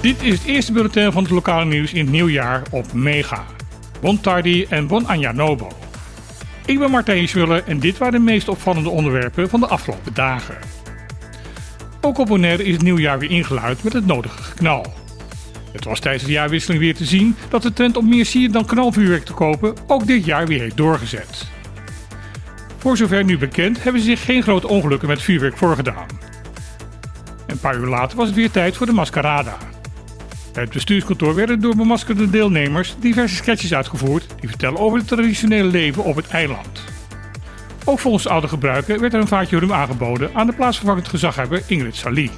Dit is het eerste bulletin van het lokale nieuws in het nieuwjaar op Mega. Bon tardi en bon año novo. Ik ben Martijn Schwulle en dit waren de meest opvallende onderwerpen van de afgelopen dagen. Ook op Bonaire is het nieuwjaar weer ingeluid met het nodige geknal. Het was tijdens de jaarwisseling weer te zien dat de trend om meer sier dan knalvuurwerk te kopen ook dit jaar weer heeft doorgezet. Voor zover nu bekend hebben zich geen grote ongelukken met vuurwerk voorgedaan. Een paar uur later was het weer tijd voor de mascarada. Bij het bestuurskantoor werden door bemaskerde deelnemers diverse sketches uitgevoerd die vertellen over het traditionele leven op het eiland. Ook volgens oude gebruiken werd er een vaatje rum aangeboden aan de plaatsvervangend gezaghebber Ingrid Salie.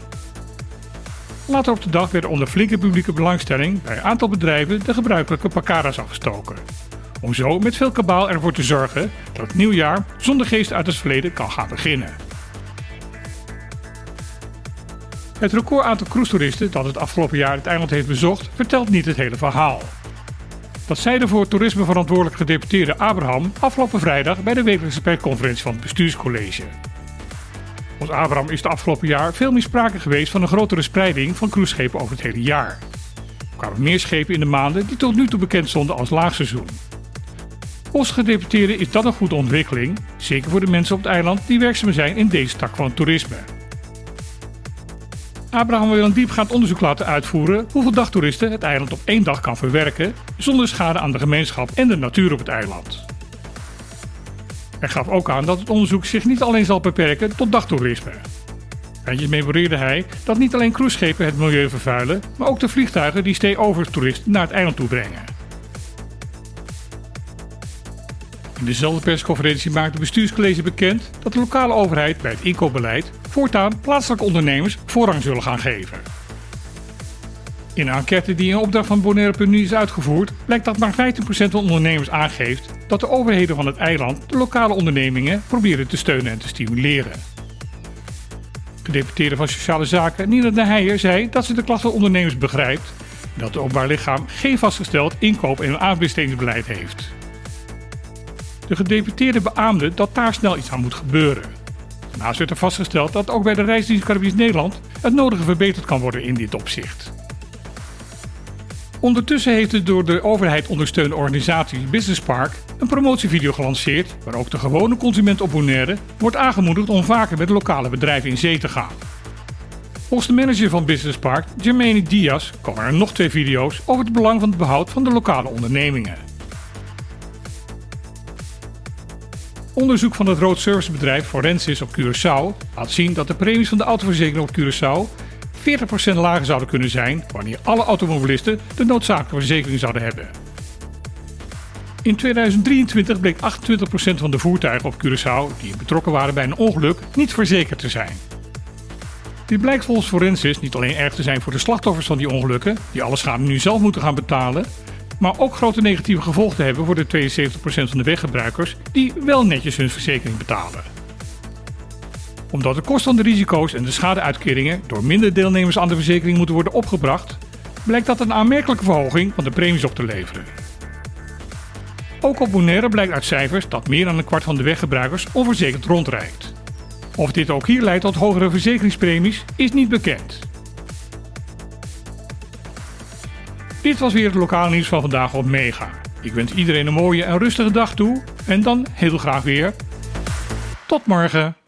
Later op de dag werden onder flinke publieke belangstelling bij een aantal bedrijven de gebruikelijke pakara's afgestoken. Om zo met veel kabaal ervoor te zorgen dat het nieuwjaar zonder geest uit het verleden kan gaan beginnen. Het record aantal cruistoeristen dat het afgelopen jaar het eiland heeft bezocht, vertelt niet het hele verhaal. Dat zei de voor toerisme verantwoordelijk gedeputeerde Abraham afgelopen vrijdag bij de wekelijkse persconferentie van het bestuurscollege. Volgens Abraham is de afgelopen jaar veel meer sprake geweest van een grotere spreiding van cruiseschepen over het hele jaar. Er kwamen meer schepen in de maanden die tot nu toe bekend stonden als laagseizoen. Volgens gedeputeerde is dat een goede ontwikkeling, zeker voor de mensen op het eiland die werkzaam zijn in deze tak van toerisme. Abraham wil een diepgaand onderzoek laten uitvoeren hoeveel dagtoeristen het eiland op één dag kan verwerken zonder schade aan de gemeenschap en de natuur op het eiland. Hij gaf ook aan dat het onderzoek zich niet alleen zal beperken tot dagtoerisme. Eindjes memoreerde hij dat niet alleen cruiseschepen het milieu vervuilen, maar ook de vliegtuigen die stay-over toeristen naar het eiland toe brengen. In dezelfde persconferentie maakte bestuurscollege bekend dat de lokale overheid bij het inkoopbeleid voortaan plaatselijke ondernemers voorrang zullen gaan geven. In een enquête die in opdracht van Bonaire.nu is uitgevoerd, blijkt dat maar 15% van ondernemers aangeeft dat de overheden van het eiland de lokale ondernemingen proberen te steunen en te stimuleren. Gedeputeerde van Sociale Zaken Nina de Heijer zei dat ze de klachten ondernemers begrijpt dat het openbaar lichaam geen vastgesteld inkoop- en aanbestedingsbeleid heeft. De gedeputeerde beaamde dat daar snel iets aan moet gebeuren. Daarnaast werd er vastgesteld dat ook bij de Reisdienst Caribisch Nederland het nodige verbeterd kan worden in dit opzicht. Ondertussen heeft de door de overheid ondersteunde organisatie Business Park een promotievideo gelanceerd waar ook de gewone consument op Bonaire wordt aangemoedigd om vaker met lokale bedrijven in zee te gaan. Volgens de manager van Business Park, Jermaine Diaz, komen er nog twee video's over het belang van het behoud van de lokale ondernemingen. Onderzoek van het road servicebedrijf Forensis op Curaçao laat zien dat de premies van de autoverzekering op Curaçao 40% lager zouden kunnen zijn wanneer alle automobilisten de noodzakelijke verzekering zouden hebben. In 2023 bleek 28% van de voertuigen op Curaçao die betrokken waren bij een ongeluk niet verzekerd te zijn. Dit blijkt volgens Forensis niet alleen erg te zijn voor de slachtoffers van die ongelukken, die alle schade nu zelf moeten gaan betalen, maar ook grote negatieve gevolgen te hebben voor de 72% van de weggebruikers die wel netjes hun verzekering betalen. Omdat de kosten van de risico's en de schadeuitkeringen door minder deelnemers aan de verzekering moeten worden opgebracht, blijkt dat een aanmerkelijke verhoging van de premies op te leveren. Ook op Bonaire blijkt uit cijfers dat meer dan een kwart van de weggebruikers onverzekerd rondrijdt. Of dit ook hier leidt tot hogere verzekeringspremies is niet bekend. Dit was weer het lokale nieuws van vandaag op Mega. Ik wens iedereen een mooie en rustige dag toe en dan heel graag weer. Tot morgen.